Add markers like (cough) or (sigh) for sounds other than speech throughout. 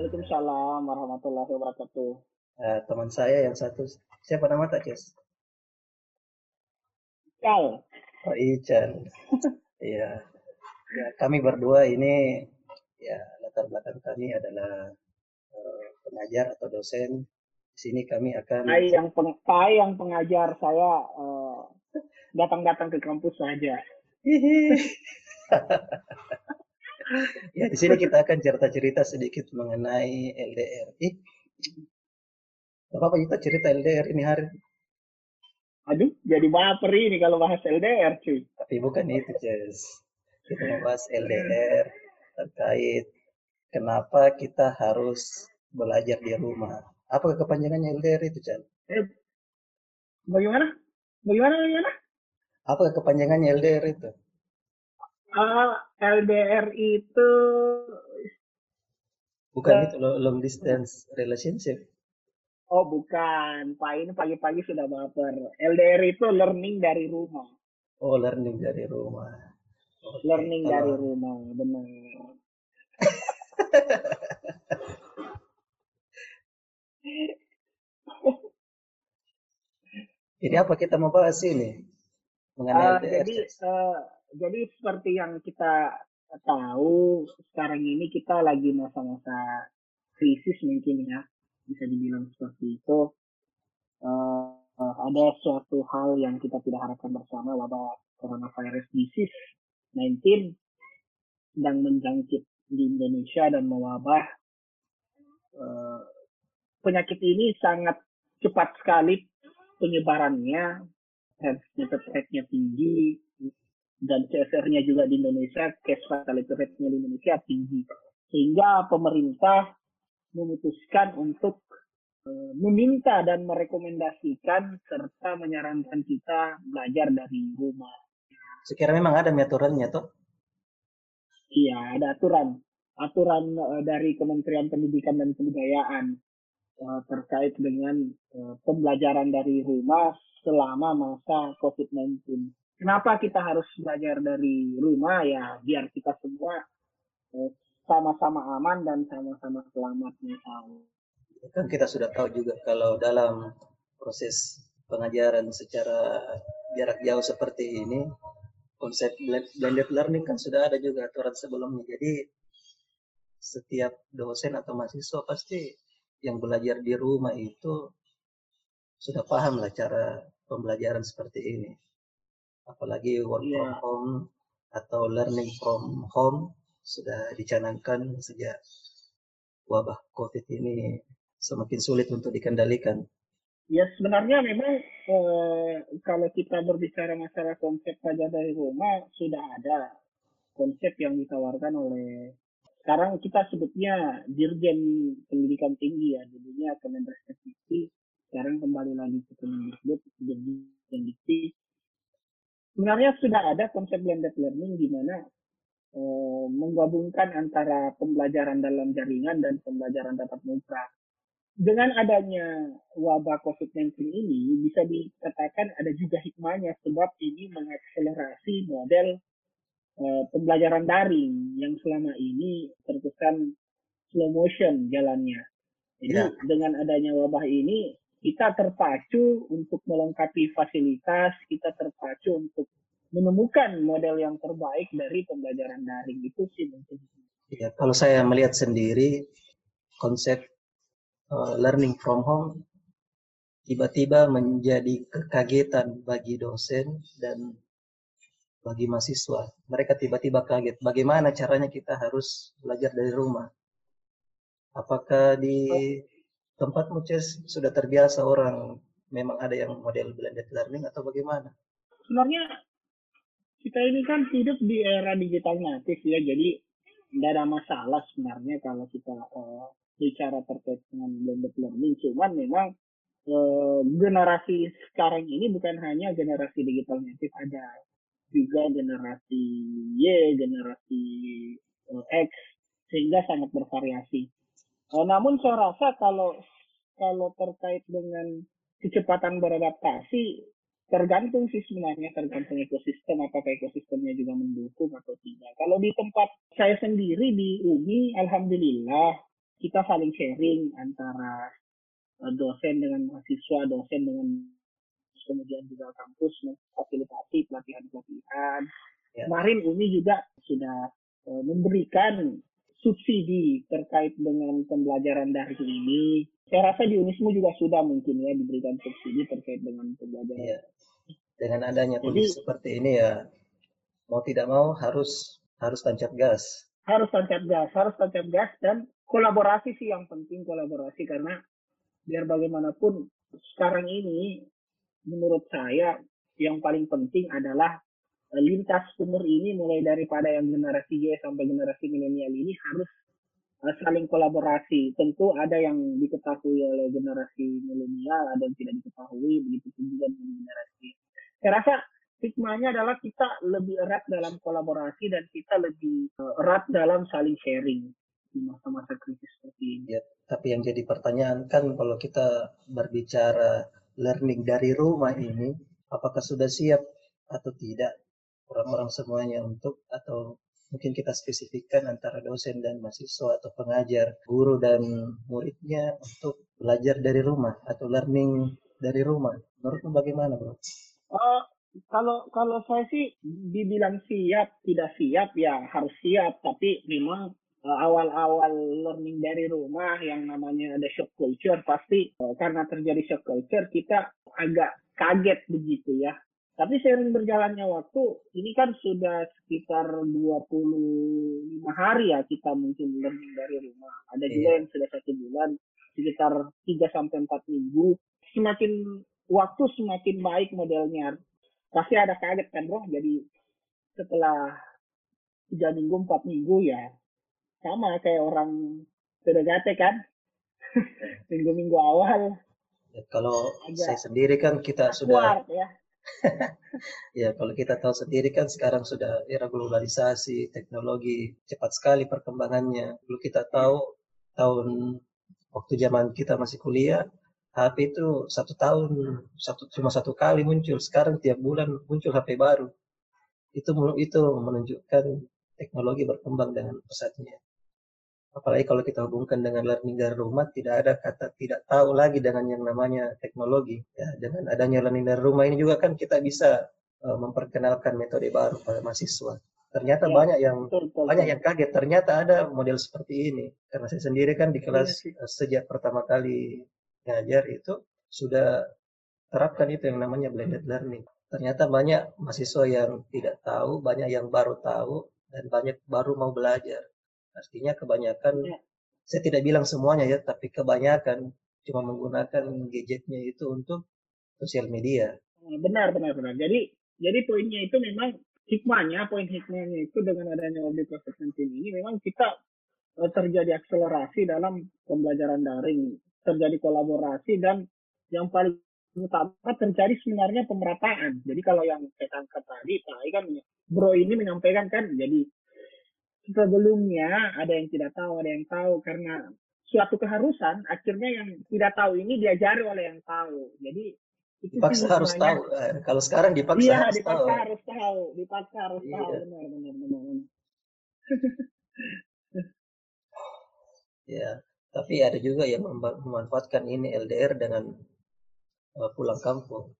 Waalaikumsalam warahmatullahi wabarakatuh. Uh, teman saya yang satu, siapa nama tak, Ces? Kal. Oh, Ican. (laughs) Iya. ya, kami berdua ini, ya latar belakang kami adalah uh, pengajar atau dosen. Di sini kami akan... Saya yang, peng, saya yang pengajar, saya uh, datang-datang ke kampus saja. (laughs) ya di sini kita akan cerita-cerita sedikit mengenai LDR. Ih, apa apa kita cerita LDR ini hari? Aduh, jadi baper ini kalau bahas LDR, cuy. Tapi bukan itu, Jess. Kita membahas LDR terkait kenapa kita harus belajar di rumah. Apa kepanjangannya LDR itu, Chan? Eh, bagaimana? Bagaimana, bagaimana? Apa kepanjangannya LDR itu? Uh, LDR itu bukan uh, itu long distance relationship. Oh bukan, Pak ini pagi-pagi sudah baper. LDR itu learning dari rumah. Oh learning dari rumah. Okay. Learning oh. dari rumah, benar. Jadi apa kita mau bahas ini? Mengenai uh, jadi uh, jadi seperti yang kita tahu sekarang ini kita lagi masa-masa krisis mungkin ya bisa dibilang seperti itu. Uh, uh, ada suatu hal yang kita tidak harapkan bersama wabah coronavirus disease 19 sedang menjangkit di Indonesia dan mewabah. Uh, penyakit ini sangat cepat sekali penyebarannya, transmitted rate-nya tinggi, dan CSR-nya juga di Indonesia, case fatality rate-nya di Indonesia tinggi. Sehingga pemerintah memutuskan untuk uh, meminta dan merekomendasikan serta menyarankan kita belajar dari rumah. Sekiranya memang ada aturannya toh? Iya, ada aturan. Aturan uh, dari Kementerian Pendidikan dan Kebudayaan uh, terkait dengan pembelajaran dari rumah selama masa COVID-19. Kenapa kita harus belajar dari rumah ya biar kita semua uh, sama-sama aman dan sama-sama selamat tahu. Kan kita sudah tahu juga kalau dalam proses pengajaran secara jarak jauh seperti ini konsep blended learning kan sudah ada juga aturan sebelumnya. Jadi setiap dosen atau mahasiswa pasti yang belajar di rumah itu sudah paham lah cara pembelajaran seperti ini. Apalagi work yeah. from home atau learning from home sudah dicanangkan sejak wabah COVID ini semakin sulit untuk dikendalikan. Ya sebenarnya memang eh, kalau kita berbicara masalah konsep belajar dari rumah sudah ada konsep yang ditawarkan oleh sekarang kita sebutnya Dirjen Pendidikan Tinggi ya, jadinya Kemendikbud Dikti, sekarang kembali lagi ke Kemendikbud, Dirjen Dikti. Sebenarnya sudah ada konsep blended learning di mana e, menggabungkan antara pembelajaran dalam jaringan dan pembelajaran tatap muka. Dengan adanya wabah COVID-19 ini, bisa dikatakan ada juga hikmahnya sebab ini mengakselerasi model uh, pembelajaran daring yang selama ini terkesan slow motion jalannya. Jadi ya. dengan adanya wabah ini kita terpacu untuk melengkapi fasilitas, kita terpacu untuk menemukan model yang terbaik dari pembelajaran daring itu sih mungkin. Ya, kalau saya melihat sendiri konsep uh, learning from home tiba-tiba menjadi kekagetan bagi dosen dan bagi mahasiswa. Mereka tiba-tiba kaget. Bagaimana caranya kita harus belajar dari rumah? Apakah di tempat Muces sudah terbiasa orang memang ada yang model blended learning atau bagaimana? Sebenarnya kita ini kan hidup di era digital natif ya, jadi tidak ada masalah sebenarnya kalau kita uh, bicara terkait dengan blended learning. Cuman memang uh, generasi sekarang ini bukan hanya generasi digital native, ada juga generasi Y, generasi uh, X, sehingga sangat bervariasi. Uh, namun saya rasa kalau kalau terkait dengan kecepatan beradaptasi, tergantung sih sebenarnya tergantung ekosistem apakah ekosistemnya juga mendukung atau tidak. Kalau di tempat saya sendiri di UMI, alhamdulillah kita saling sharing antara eh, dosen dengan mahasiswa, dosen dengan kemudian juga kampus memfasilitasi pelatihan-pelatihan. Ya. Kemarin UMI juga sudah uh, memberikan subsidi terkait dengan pembelajaran daring ini. Saya rasa di Unismu juga sudah mungkin ya diberikan subsidi terkait dengan pembelajaran. Ya dengan adanya kondisi seperti ini ya mau tidak mau harus harus tancap gas. Harus tancap gas, harus tancap gas dan kolaborasi sih yang penting kolaborasi karena biar bagaimanapun sekarang ini menurut saya yang paling penting adalah lintas umur ini mulai daripada yang generasi Y sampai generasi milenial ini harus eh, saling kolaborasi. Tentu ada yang diketahui oleh generasi milenial, ada yang tidak diketahui, begitu juga dengan generasi saya rasa hikmahnya adalah kita lebih erat dalam kolaborasi dan kita lebih eh, erat dalam saling sharing di masa-masa krisis seperti ini. Ya, tapi yang jadi pertanyaan kan kalau kita berbicara learning dari rumah ini, apakah sudah siap atau tidak orang-orang semuanya untuk atau mungkin kita spesifikkan antara dosen dan mahasiswa atau pengajar, guru dan muridnya untuk belajar dari rumah atau learning dari rumah. Menurutmu bagaimana, Bro? Uh, kalau kalau saya sih dibilang siap tidak siap ya harus siap tapi memang uh, awal-awal learning dari rumah yang namanya ada shock culture pasti uh, karena terjadi shock culture kita agak kaget begitu ya tapi sering berjalannya waktu ini kan sudah sekitar 25 hari ya kita mungkin learning dari rumah. Ada juga iya. yang sudah satu bulan sekitar 3 sampai 4 minggu. Semakin waktu semakin baik modelnya. Pasti ada kaget kan bro? Jadi setelah tiga minggu empat minggu ya sama kayak orang PDKT kan? (laughs) Minggu-minggu awal. Ya, kalau saya sendiri kan kita sudah ya. (laughs) ya kalau kita tahu sendiri kan sekarang sudah era globalisasi teknologi cepat sekali perkembangannya. Dulu kita tahu tahun waktu zaman kita masih kuliah HP itu satu tahun satu cuma satu kali muncul. Sekarang tiap bulan muncul HP baru. Itu itu menunjukkan teknologi berkembang dengan pesatnya apalagi kalau kita hubungkan dengan learning dari rumah tidak ada kata tidak tahu lagi dengan yang namanya teknologi ya. Dengan adanya learning dari rumah ini juga kan kita bisa uh, memperkenalkan metode baru pada mahasiswa. Ternyata ya, banyak yang betul, betul, banyak yang kaget ternyata ada model seperti ini. Karena saya sendiri kan di kelas ya, sejak pertama kali ngajar itu sudah terapkan itu yang namanya blended learning. Ternyata banyak mahasiswa yang tidak tahu, banyak yang baru tahu, dan banyak baru mau belajar. Artinya kebanyakan, ya. saya tidak bilang semuanya ya, tapi kebanyakan cuma menggunakan gadgetnya itu untuk sosial media. Benar, benar, benar. Jadi, jadi poinnya itu memang hikmahnya, poin hikmahnya itu dengan adanya objek COVID-19 ini memang kita eh, terjadi akselerasi dalam pembelajaran daring terjadi kolaborasi dan yang paling utama terjadi sebenarnya pemerataan. Jadi kalau yang saya tangkap tadi, Pak kan Bro ini menyampaikan kan, jadi sebelumnya ada yang tidak tahu, ada yang tahu karena suatu keharusan, akhirnya yang tidak tahu ini diajari oleh yang tahu. Jadi itu dipaksa harus tahu. Eh, kalau sekarang dipaksa iya, harus dipaksa tahu. harus tahu, dipaksa harus iya. tahu, benar, benar, benar. benar. (laughs) ya, tapi ada juga yang memanfaatkan ini LDR dengan uh, pulang kampung.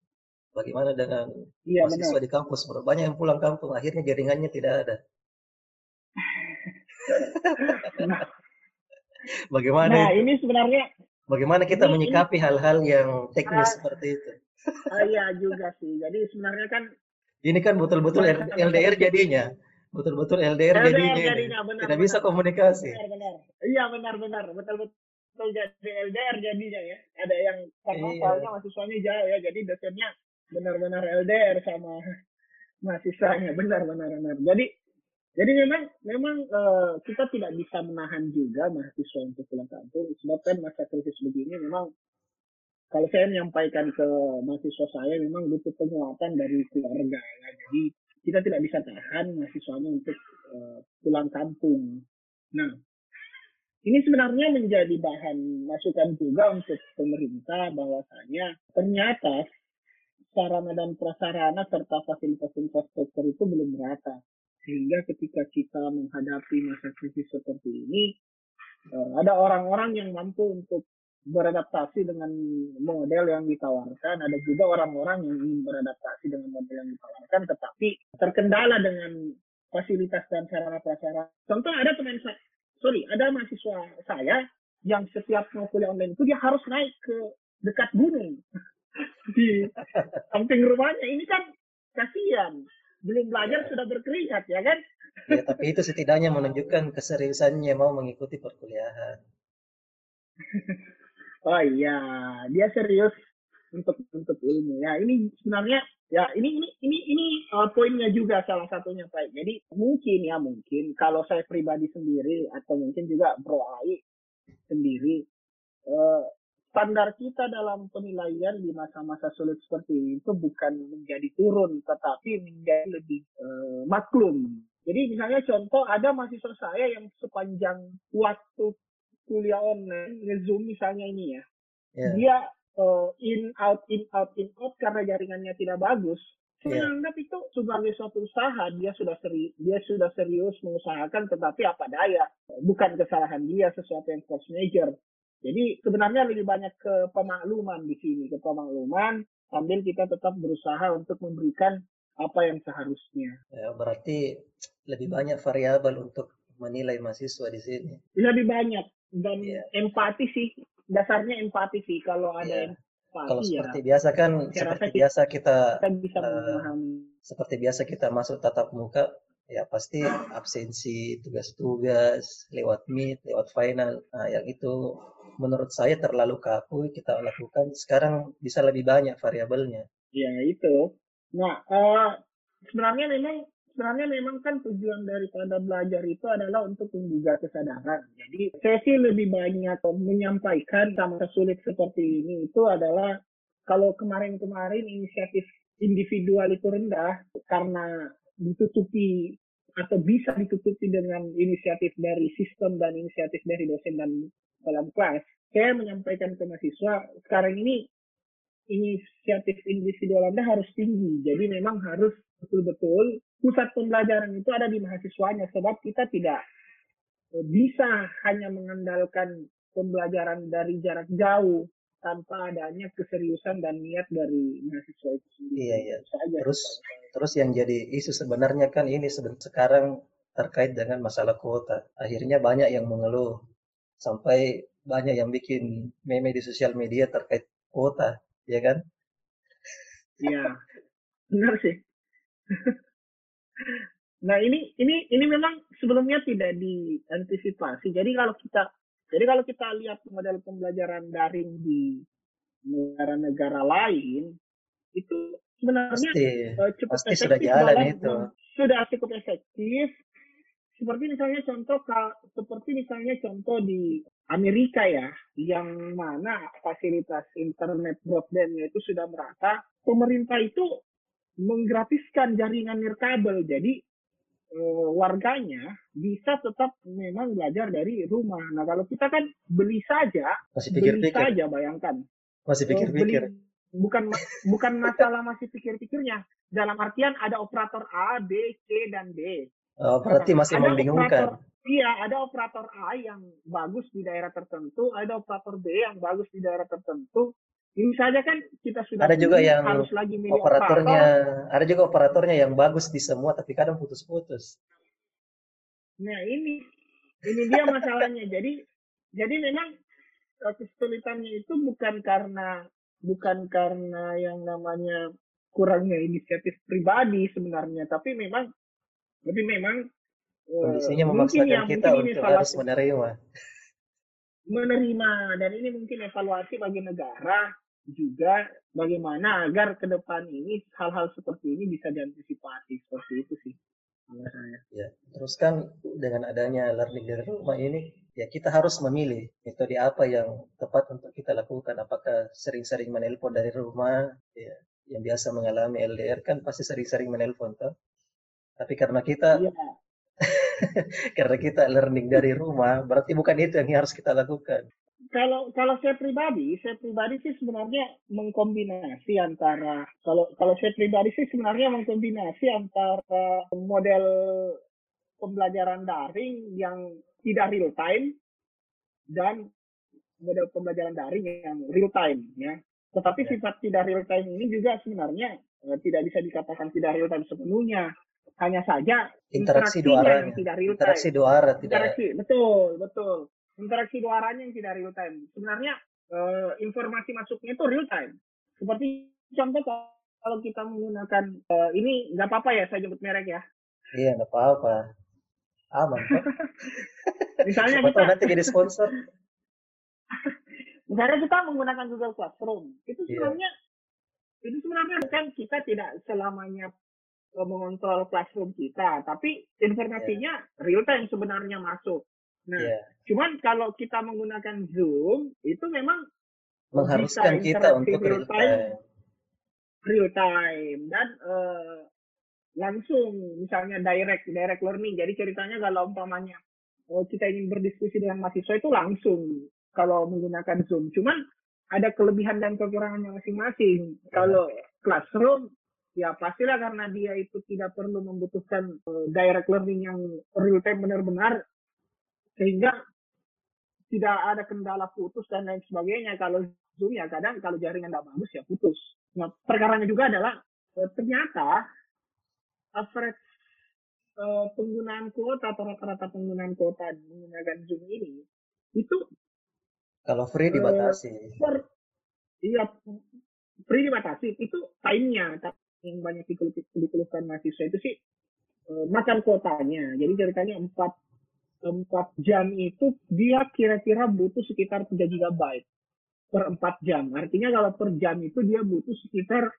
Bagaimana dengan iya, mahasiswa benar. di kampus? Banyak yang pulang kampung, akhirnya jaringannya tidak ada. Nah, bagaimana? Nah, ini sebenarnya bagaimana kita ini, menyikapi hal-hal yang teknis uh, seperti itu? Uh, iya juga sih. Jadi sebenarnya kan ini kan betul-betul LDR jadinya betul-betul LDR, LDR jadinya, jadinya benar, tidak benar, bisa komunikasi. Benar, benar. Iya benar-benar betul-betul jadi LDR jadinya ya. Ada yang karena iya. soalnya mahasiswanya jauh ya, jadi dosennya benar-benar LDR sama mahasiswanya benar-benar benar. Jadi jadi memang memang uh, kita tidak bisa menahan juga mahasiswa untuk pulang kampung sebabkan masa krisis begini memang kalau saya menyampaikan ke mahasiswa saya memang butuh penguatan dari keluarga ya. Jadi kita tidak bisa tahan mahasiswanya untuk uh, pulang kampung. Nah, ini sebenarnya menjadi bahan masukan juga untuk pemerintah bahwasanya ternyata sarana dan prasarana serta fasilitas infrastruktur itu belum merata. Sehingga ketika kita menghadapi masa krisis seperti ini, eh, ada orang-orang yang mampu untuk beradaptasi dengan model yang ditawarkan. Ada juga orang-orang yang ingin beradaptasi dengan model yang ditawarkan, tetapi terkendala dengan fasilitas dan sarana prasarana. Contoh ada teman saya, sorry, ada mahasiswa saya yang setiap mau kuliah online itu dia harus naik ke dekat gunung (laughs) di samping rumahnya. Ini kan kasihan, belum belajar sudah berkeringat ya kan? Ya, tapi itu setidaknya menunjukkan keseriusannya mau mengikuti perkuliahan. (laughs) oh iya, dia serius untuk untuk ilmu ya. Ini sebenarnya ya ini ini ini ini uh, poinnya juga salah satunya Pak. Jadi mungkin ya mungkin kalau saya pribadi sendiri atau mungkin juga Bro Ai sendiri uh, standar kita dalam penilaian di masa-masa sulit seperti itu bukan menjadi turun tetapi menjadi lebih uh, maklum. Jadi misalnya contoh ada mahasiswa saya yang sepanjang waktu kuliah online, ngezoom misalnya ini ya, yeah. dia uh, in out in out in out karena jaringannya tidak bagus. Saya yeah. anggap itu sebagai suatu usaha dia sudah seri, dia sudah serius mengusahakan tetapi apa daya bukan kesalahan dia sesuatu yang force major. Jadi sebenarnya lebih banyak ke pemakluman di sini, ke pemakluman sambil kita tetap berusaha untuk memberikan apa yang seharusnya. Ya, berarti lebih banyak variabel untuk menilai mahasiswa di sini. Lebih banyak dan yeah. empati sih dasarnya empati sih kalau ada yeah. empati kalau ya. seperti biasa kan seperti kita, biasa kita, kita bisa uh, seperti biasa kita masuk tatap muka ya pasti absensi tugas-tugas lewat meet lewat final nah yang itu menurut saya terlalu kaku kita lakukan sekarang bisa lebih banyak variabelnya ya itu nah uh, sebenarnya memang sebenarnya memang kan tujuan daripada belajar itu adalah untuk menggugah kesadaran. Jadi saya sih lebih banyak menyampaikan sama sulit seperti ini itu adalah kalau kemarin-kemarin inisiatif individual itu rendah karena ditutupi atau bisa ditutupi dengan inisiatif dari sistem dan inisiatif dari dosen dan dalam kelas. Saya menyampaikan ke mahasiswa sekarang ini inisiatif individual Anda harus tinggi. Jadi memang harus betul-betul pusat pembelajaran itu ada di mahasiswanya sebab kita tidak e, bisa hanya mengandalkan pembelajaran dari jarak jauh tanpa adanya keseriusan dan niat dari mahasiswa itu sendiri. Iya iya. Terus terus yang jadi isu sebenarnya kan ini sekarang terkait dengan masalah kuota. Akhirnya banyak yang mengeluh sampai banyak yang bikin meme di sosial media terkait kuota, ya kan? Iya, benar sih. nah ini ini ini memang sebelumnya tidak diantisipasi. Jadi kalau kita jadi kalau kita lihat model pembelajaran daring di negara-negara lain itu sebenarnya pasti, uh, cukup pasti efektif sudah jalan itu. Sudah cukup efektif. Seperti misalnya contoh seperti misalnya contoh di Amerika ya, yang mana fasilitas internet broadbandnya itu sudah merata, pemerintah itu menggratiskan jaringan nirkabel. Jadi e, warganya bisa tetap memang belajar dari rumah. Nah kalau kita kan beli saja, masih pikir -pikir. beli saja bayangkan. Masih pikir-pikir. Bukan bukan masalah masih pikir-pikirnya. Dalam artian ada operator A, B, C dan D. Oh, berarti masih ada membingungkan. Operator, iya, ada operator A yang bagus di daerah tertentu, ada operator B yang bagus di daerah tertentu, ini saja kan kita sudah ada juga yang harus lagi operatornya operator. ada juga operatornya yang bagus di semua tapi kadang putus-putus nah ini ini dia masalahnya jadi jadi memang eh, kesulitannya itu bukan karena bukan karena yang namanya kurangnya inisiatif pribadi sebenarnya tapi memang tapi memang eh, kondisinya memaksakan ya, kita untuk harus menerima menerima dan ini mungkin evaluasi bagi negara juga bagaimana agar ke depan ini hal-hal seperti ini bisa diantisipasi seperti itu sih. Ya, terus kan dengan adanya learning dari rumah ini ya kita harus memilih metode apa yang tepat untuk kita lakukan. Apakah sering-sering menelpon dari rumah ya yang biasa mengalami LDR kan pasti sering-sering menelpon toh. Tapi karena kita ya. (laughs) karena kita learning dari rumah berarti bukan itu yang harus kita lakukan kalau kalau saya pribadi, saya pribadi sih sebenarnya mengkombinasi antara kalau kalau saya pribadi sih sebenarnya mengkombinasi antara model pembelajaran daring yang tidak real time dan model pembelajaran daring yang real time ya. Tetapi ya. sifat tidak real time ini juga sebenarnya eh, tidak bisa dikatakan tidak real time sepenuhnya. Hanya saja interaksi dua arah tidak real time. Interaksi dua arah tidak. Interaksi betul betul interaksi dua arahnya yang tidak real time. Sebenarnya uh, informasi masuknya itu real time. Seperti contoh kalau kita menggunakan uh, ini nggak apa-apa ya saya sebut merek ya. Iya nggak apa-apa. Aman kok. (laughs) Misalnya kita nanti jadi sponsor. (laughs) Misalnya kita menggunakan Google Classroom, itu iya. sebenarnya yeah. itu sebenarnya kan kita tidak selamanya eh, mengontrol classroom kita, tapi informasinya yeah. real time sebenarnya masuk. Nah, yeah. cuman kalau kita menggunakan Zoom itu memang mengharuskan kita untuk real time, real time dan uh, langsung misalnya direct direct learning. Jadi ceritanya kalau umpamanya uh, kita ingin berdiskusi dengan mahasiswa itu langsung kalau menggunakan Zoom. Cuman ada kelebihan dan kekurangannya masing-masing. Yeah. Kalau classroom ya pastilah karena dia itu tidak perlu membutuhkan uh, direct learning yang real time benar-benar sehingga tidak ada kendala putus dan lain sebagainya kalau Zoom ya kadang kalau jaringan tidak bagus ya putus. Nah, perkaranya juga adalah eh, ternyata average eh, penggunaan kuota atau rata-rata penggunaan kuota menggunakan Zoom ini itu kalau free eh, dibatasi. Per, iya free dibatasi itu time-nya yang banyak dikeluhkan mahasiswa itu sih makan kuotanya. Jadi ceritanya empat 4 jam itu dia kira-kira butuh sekitar 3 GB per 4 jam. Artinya kalau per jam itu dia butuh sekitar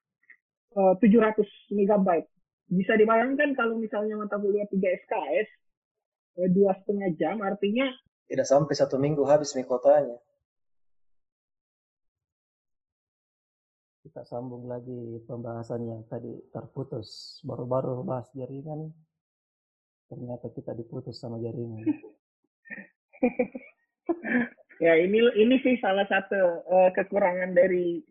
uh, 700 MB. Bisa dibayangkan kalau misalnya mata kuliah 3 SKS eh, dua setengah jam artinya tidak sampai satu minggu habis nih kotanya. Kita sambung lagi pembahasan yang tadi terputus. Baru-baru bahas jaringan, ternyata kita diputus sama jaringan. (laughs) ya ini ini sih salah satu uh, kekurangan dari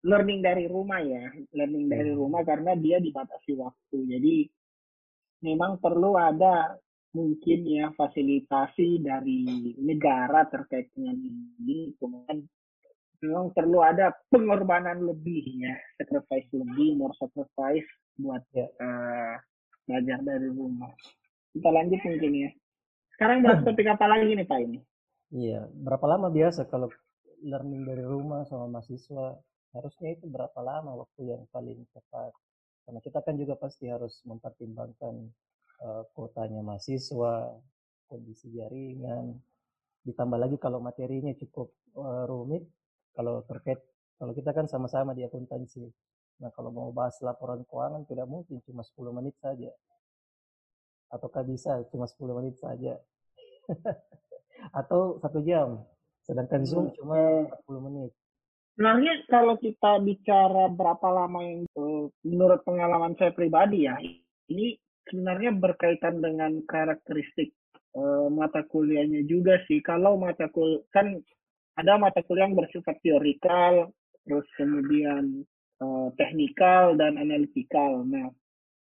learning dari rumah ya, learning dari hmm. rumah karena dia dibatasi waktu. Jadi memang perlu ada mungkin ya fasilitasi dari negara terkait dengan ini, kemudian memang perlu ada pengorbanan lebih ya, sacrifice lebih, more sacrifice buat ya. uh, belajar dari rumah kita lanjut mungkin ya. Sekarang bahas (laughs) topik apa lagi nih Pak ini? Iya, berapa lama biasa kalau learning dari rumah sama mahasiswa? Harusnya itu berapa lama waktu yang paling tepat? Karena kita kan juga pasti harus mempertimbangkan uh, kotanya mahasiswa, kondisi jaringan, ditambah lagi kalau materinya cukup uh, rumit, kalau terkait, kalau kita kan sama-sama di akuntansi. Nah kalau mau bahas laporan keuangan tidak mungkin cuma 10 menit saja ataukah bisa cuma 10 menit saja? (laughs) Atau satu jam? Sedangkan Zoom hmm. cuma 40 menit. Sebenarnya kalau kita bicara berapa lama yang uh, menurut pengalaman saya pribadi ya ini sebenarnya berkaitan dengan karakteristik uh, mata kuliahnya juga sih. Kalau mata kuliah kan ada mata kuliah yang bersifat teorikal terus kemudian uh, teknikal dan analitikal nah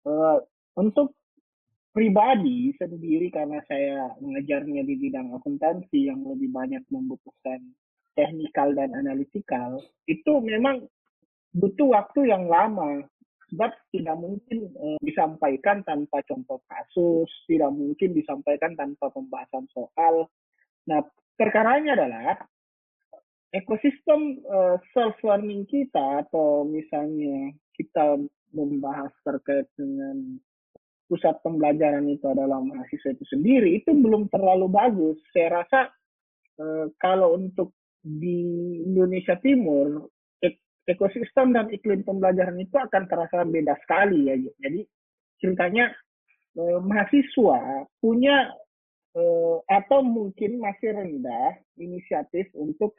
uh, untuk pribadi sendiri karena saya mengajarnya di bidang akuntansi yang lebih banyak membutuhkan teknikal dan analitikal itu memang butuh waktu yang lama. Sebab tidak mungkin e, disampaikan tanpa contoh kasus tidak mungkin disampaikan tanpa pembahasan soal. Nah perkaranya adalah ekosistem e, self learning kita atau misalnya kita membahas terkait dengan pusat pembelajaran itu adalah mahasiswa itu sendiri itu belum terlalu bagus. Saya rasa e, kalau untuk di Indonesia Timur ek ekosistem dan iklim pembelajaran itu akan terasa beda sekali ya. Jadi ceritanya e, mahasiswa punya e, atau mungkin masih rendah inisiatif untuk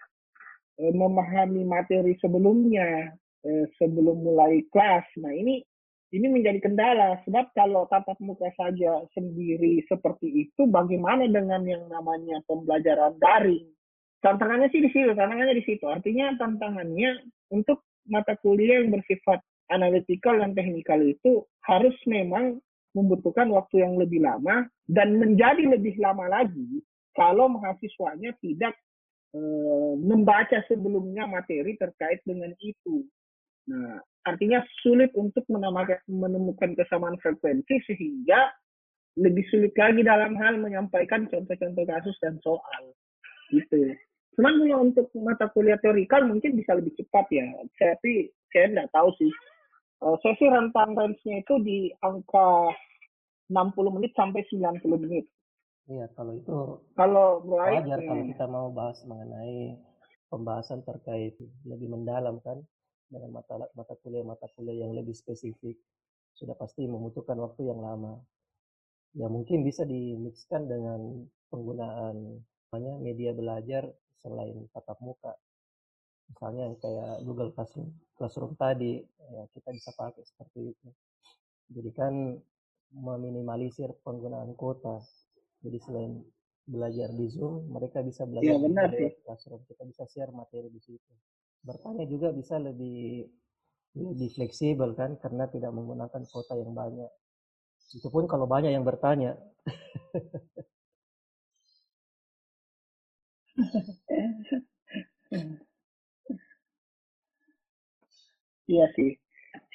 e, memahami materi sebelumnya e, sebelum mulai kelas. Nah ini ini menjadi kendala sebab kalau tatap muka saja sendiri seperti itu bagaimana dengan yang namanya pembelajaran daring tantangannya sih di situ, tantangannya di situ. Artinya tantangannya untuk mata kuliah yang bersifat analytical dan teknikal itu harus memang membutuhkan waktu yang lebih lama dan menjadi lebih lama lagi kalau mahasiswanya tidak e, membaca sebelumnya materi terkait dengan itu. Nah, artinya sulit untuk menemukan kesamaan frekuensi sehingga lebih sulit lagi dalam hal menyampaikan contoh-contoh kasus dan soal. Gitu. Cuman kalau untuk mata kuliah teorikal mungkin bisa lebih cepat ya. Tapi saya tidak tahu sih. Uh, saya sih rentang range-nya itu di angka 60 menit sampai 90 menit. Iya, kalau itu kalau wajar ya. kalau kita mau bahas mengenai pembahasan terkait lebih mendalam kan dengan mata mata kuliah mata kuliah yang lebih spesifik sudah pasti membutuhkan waktu yang lama. Ya mungkin bisa dimixkan dengan penggunaan banyak media belajar selain tatap muka. Misalnya kayak Google Classroom, Classroom tadi ya kita bisa pakai seperti itu. Jadi kan meminimalisir penggunaan kuota. Jadi selain belajar di Zoom mereka bisa belajar ya, benar, di Classroom. Kita bisa share materi di situ bertanya juga bisa lebih lebih fleksibel kan karena tidak menggunakan kuota yang banyak itu pun kalau banyak yang bertanya (laughs) Iya sih.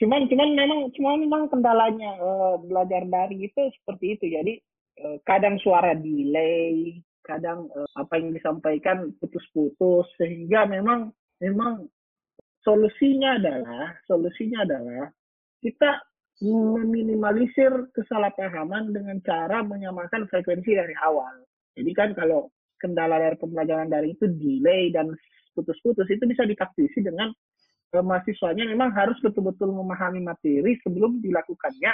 Cuman cuman memang cuma memang kendalanya uh, belajar dari itu seperti itu. Jadi uh, kadang suara delay, kadang uh, apa yang disampaikan putus-putus sehingga memang memang solusinya adalah solusinya adalah kita meminimalisir kesalahpahaman dengan cara menyamakan frekuensi dari awal. Jadi kan kalau kendala dari pembelajaran dari itu delay dan putus-putus itu bisa ditaktisi dengan eh, mahasiswanya memang harus betul-betul memahami materi sebelum dilakukannya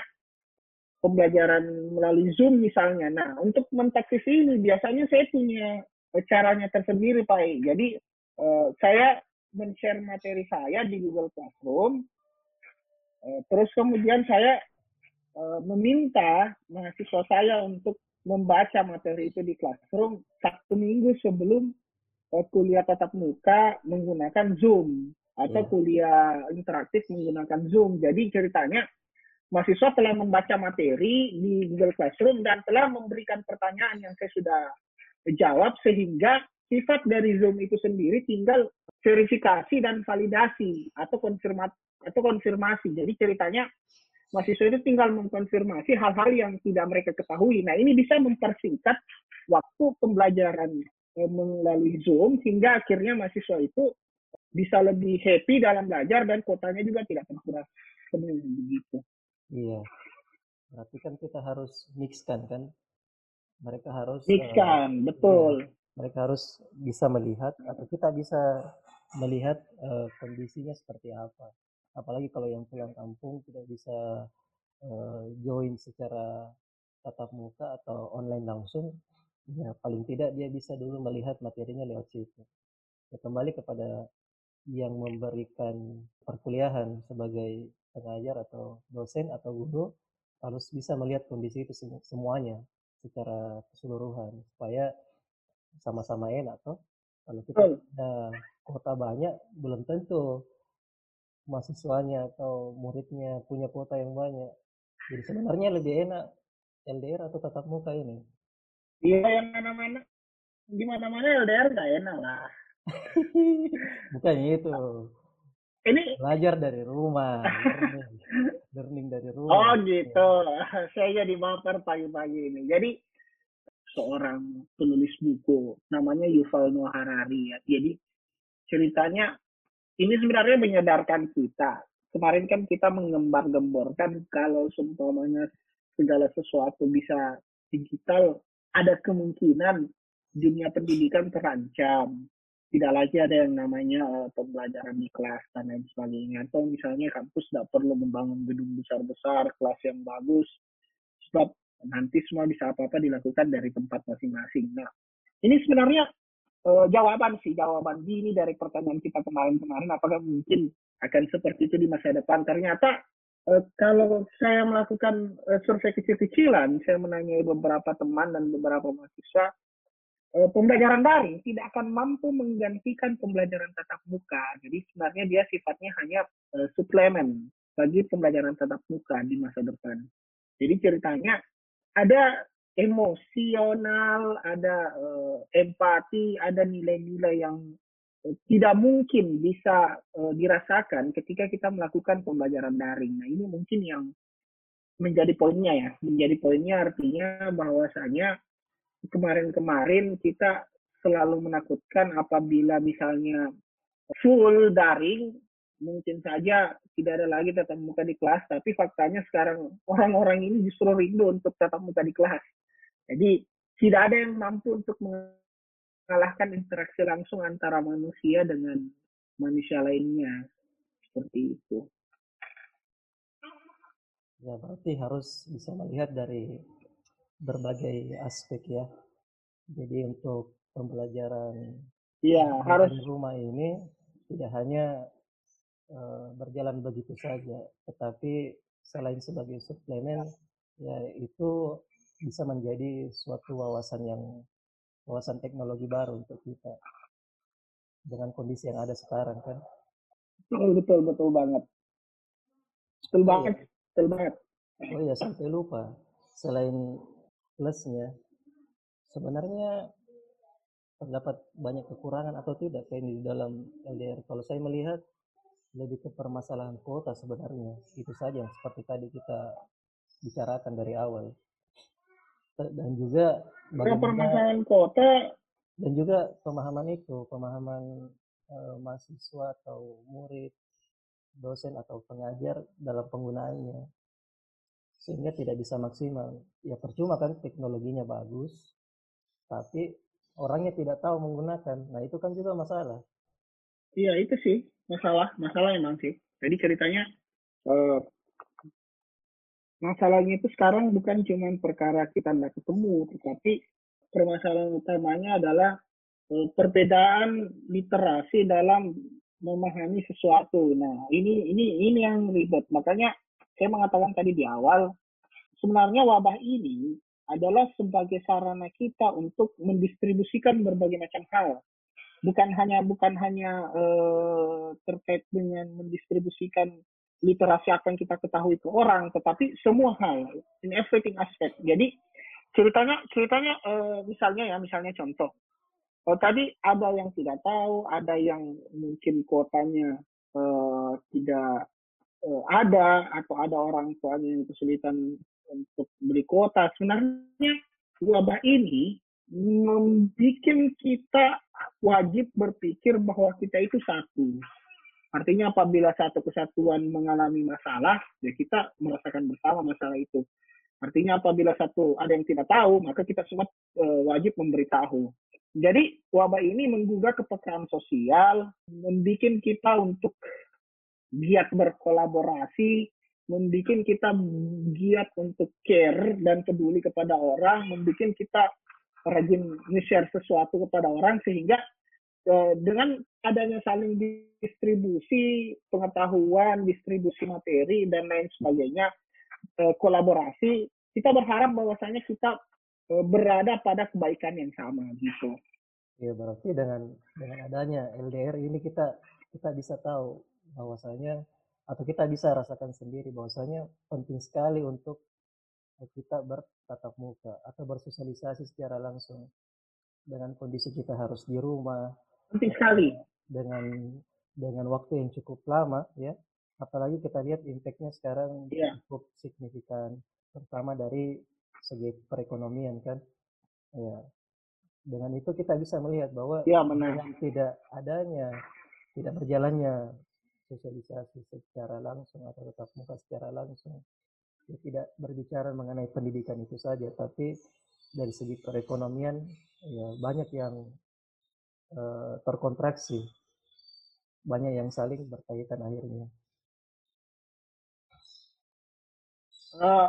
pembelajaran melalui Zoom misalnya. Nah, untuk mentaktisi ini biasanya saya punya eh, caranya tersendiri Pak. Jadi eh, saya men-share materi saya di Google Classroom. Eh, terus kemudian saya eh, meminta mahasiswa saya untuk membaca materi itu di classroom satu minggu sebelum uh, kuliah tatap muka menggunakan Zoom atau yeah. kuliah interaktif menggunakan Zoom. Jadi ceritanya mahasiswa telah membaca materi di Google Classroom dan telah memberikan pertanyaan yang saya sudah jawab sehingga sifat dari Zoom itu sendiri tinggal verifikasi dan validasi atau konfirmasi atau konfirmasi. Jadi ceritanya mahasiswa itu tinggal mengkonfirmasi hal-hal yang tidak mereka ketahui. Nah, ini bisa mempersingkat waktu pembelajaran eh, melalui Zoom sehingga akhirnya mahasiswa itu bisa lebih happy dalam belajar dan kotanya juga tidak terkuras penuh begitu. Iya. Berarti kan kita harus mixkan kan? Mereka harus mixkan, uh, betul. Ya, mereka harus bisa melihat atau kita bisa melihat uh, kondisinya seperti apa. Apalagi kalau yang pulang kampung tidak bisa uh, join secara tatap muka atau online langsung ya paling tidak dia bisa dulu melihat materinya lewat situ. Ya, kembali kepada yang memberikan perkuliahan sebagai pengajar atau dosen atau guru harus bisa melihat kondisi itu semuanya secara keseluruhan supaya sama-sama enak toh kalau kita ada kota banyak belum tentu mahasiswanya atau muridnya punya kuota yang banyak. Jadi sebenarnya lebih enak LDR atau tatap muka ini? Iya yang mana-mana. Di mana-mana LDR nggak enak lah. (laughs) Bukan itu. Ini belajar dari rumah. (laughs) learning, dari rumah. Oh gitu. Saya jadi baper pagi-pagi ini. Jadi seorang penulis buku namanya Yuval Noah Harari ya. Jadi ceritanya ini sebenarnya menyadarkan kita. Kemarin kan kita mengembar-gemborkan kalau seumpamanya segala sesuatu bisa digital, ada kemungkinan dunia pendidikan terancam. Tidak lagi ada yang namanya uh, pembelajaran di kelas dan lain sebagainya. Atau misalnya kampus tidak perlu membangun gedung besar-besar, kelas yang bagus, sebab nanti semua bisa apa-apa dilakukan dari tempat masing-masing. Nah, ini sebenarnya uh, jawaban sih jawaban dini dari pertanyaan kita kemarin-kemarin apakah mungkin akan seperti itu di masa depan ternyata uh, kalau saya melakukan uh, survei kecil-kecilan saya menanyai beberapa teman dan beberapa mahasiswa eh, pembelajaran daring tidak akan mampu menggantikan pembelajaran tatap muka. Jadi sebenarnya dia sifatnya hanya uh, suplemen bagi pembelajaran tatap muka di masa depan. Jadi ceritanya ada emosional, ada uh, empati, ada nilai-nilai yang uh, tidak mungkin bisa uh, dirasakan ketika kita melakukan pembelajaran daring. Nah ini mungkin yang menjadi poinnya ya, menjadi poinnya artinya bahwasanya kemarin-kemarin kita selalu menakutkan apabila misalnya full daring mungkin saja tidak ada lagi tatap muka di kelas tapi faktanya sekarang orang-orang ini justru rindu untuk tatap muka di kelas. Jadi tidak ada yang mampu untuk mengalahkan interaksi langsung antara manusia dengan manusia lainnya. Seperti itu. Ya berarti harus bisa melihat dari berbagai aspek ya. Jadi untuk pembelajaran Iya, harus. di rumah ini tidak hanya uh, berjalan begitu saja, tetapi selain sebagai suplemen, ya itu bisa menjadi suatu wawasan yang wawasan teknologi baru untuk kita dengan kondisi yang ada sekarang kan. Betul betul betul banget. Betul oh, banget, iya. betul banget. Oh iya sampai lupa. Selain plusnya sebenarnya terdapat banyak kekurangan atau tidak kayak di dalam LDR kalau saya melihat lebih ke permasalahan kuota sebenarnya itu saja yang seperti tadi kita bicarakan dari awal dan juga bagaimana permasalahan kuota dan juga pemahaman itu pemahaman e, mahasiswa atau murid dosen atau pengajar dalam penggunaannya sehingga tidak bisa maksimal. Ya percuma kan teknologinya bagus, tapi orangnya tidak tahu menggunakan. Nah itu kan juga masalah. Iya itu sih masalah, masalah emang sih. Jadi ceritanya uh, masalahnya itu sekarang bukan cuma perkara kita tidak ketemu, tetapi permasalahan utamanya adalah uh, perbedaan literasi dalam memahami sesuatu. Nah ini ini ini yang ribet. Makanya saya mengatakan tadi di awal, sebenarnya wabah ini adalah sebagai sarana kita untuk mendistribusikan berbagai macam hal. Bukan hanya bukan hanya uh, terkait dengan mendistribusikan literasi apa yang kita ketahui ke orang, tetapi semua hal, in everything aspect. Jadi ceritanya ceritanya uh, misalnya ya misalnya contoh. Oh, tadi ada yang tidak tahu, ada yang mungkin kuotanya uh, tidak uh, ada atau ada orang tuanya yang kesulitan untuk beli kuota. Sebenarnya wabah ini membuat kita wajib berpikir bahwa kita itu satu. Artinya apabila satu kesatuan mengalami masalah, ya kita merasakan bersama masalah itu. Artinya apabila satu ada yang tidak tahu, maka kita semua e, wajib memberitahu. Jadi wabah ini menggugah kepekaan sosial, membuat kita untuk giat berkolaborasi, membuat kita giat untuk care dan peduli kepada orang, membuat kita rajin nge-share sesuatu kepada orang sehingga uh, dengan adanya saling distribusi pengetahuan, distribusi materi dan lain sebagainya, uh, kolaborasi, kita berharap bahwasanya kita uh, berada pada kebaikan yang sama gitu. Ya berarti dengan dengan adanya LDR ini kita kita bisa tahu bahwasanya atau kita bisa rasakan sendiri bahwasanya penting sekali untuk kita bertatap muka atau bersosialisasi secara langsung dengan kondisi kita harus di rumah penting sekali dengan dengan waktu yang cukup lama ya apalagi kita lihat impactnya sekarang yeah. cukup signifikan terutama dari segi perekonomian kan ya dengan itu kita bisa melihat bahwa ya, benar. tidak adanya tidak berjalannya sosialisasi secara langsung atau tetap muka secara langsung. Ya, tidak berbicara mengenai pendidikan itu saja, tapi dari segi perekonomian ya banyak yang uh, terkontraksi, banyak yang saling berkaitan akhirnya. Uh,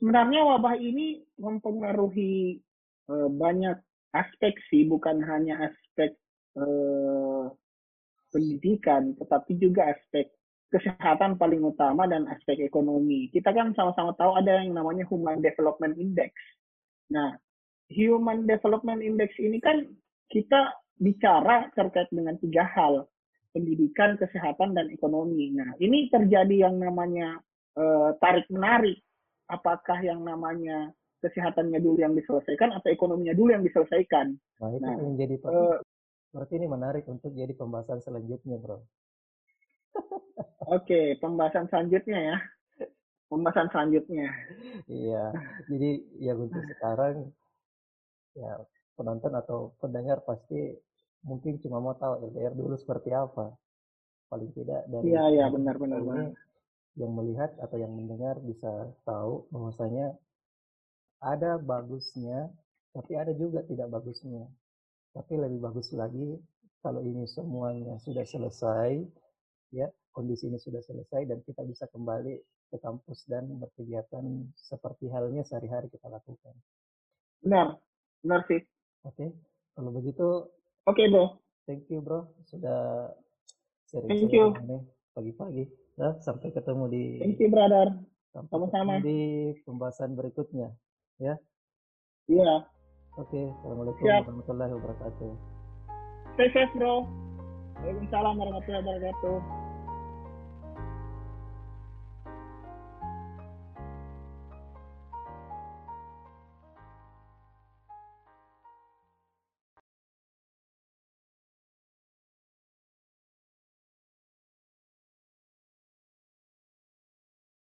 sebenarnya wabah ini mempengaruhi uh, banyak aspek sih, bukan hanya aspek uh, pendidikan, tetapi juga aspek kesehatan paling utama dan aspek ekonomi. Kita kan sama-sama tahu ada yang namanya Human Development Index. Nah, Human Development Index ini kan kita bicara terkait dengan tiga hal, pendidikan, kesehatan, dan ekonomi. Nah, ini terjadi yang namanya uh, tarik-menarik. Apakah yang namanya kesehatannya dulu yang diselesaikan atau ekonominya dulu yang diselesaikan? Nah, itu nah, yang jadi uh, berarti ini menarik untuk jadi pembahasan selanjutnya, bro. Oke, pembahasan selanjutnya ya. Pembahasan selanjutnya. Iya, jadi ya untuk sekarang ya penonton atau pendengar pasti mungkin cuma mau tahu LDR dulu seperti apa. Paling tidak dari Iya, iya, benar benar, benar. Yang melihat atau yang mendengar bisa tahu bahwasanya ada bagusnya, tapi ada juga tidak bagusnya. Tapi lebih bagus lagi kalau ini semuanya sudah selesai, ya kondisi ini sudah selesai dan kita bisa kembali ke kampus dan berkegiatan seperti halnya sehari-hari kita lakukan. Benar, benar sih. Oke, kalau begitu. Oke okay, bro. Thank you bro, sudah sharing you pagi-pagi. Nah, sampai ketemu di. Thank you brother. Sama-sama. Di pembahasan berikutnya, ya. Iya. Oke, assalamualaikum warahmatullahi wabarakatuh. Stay safe bro. Waalaikumsalam warahmatullahi wabarakatuh.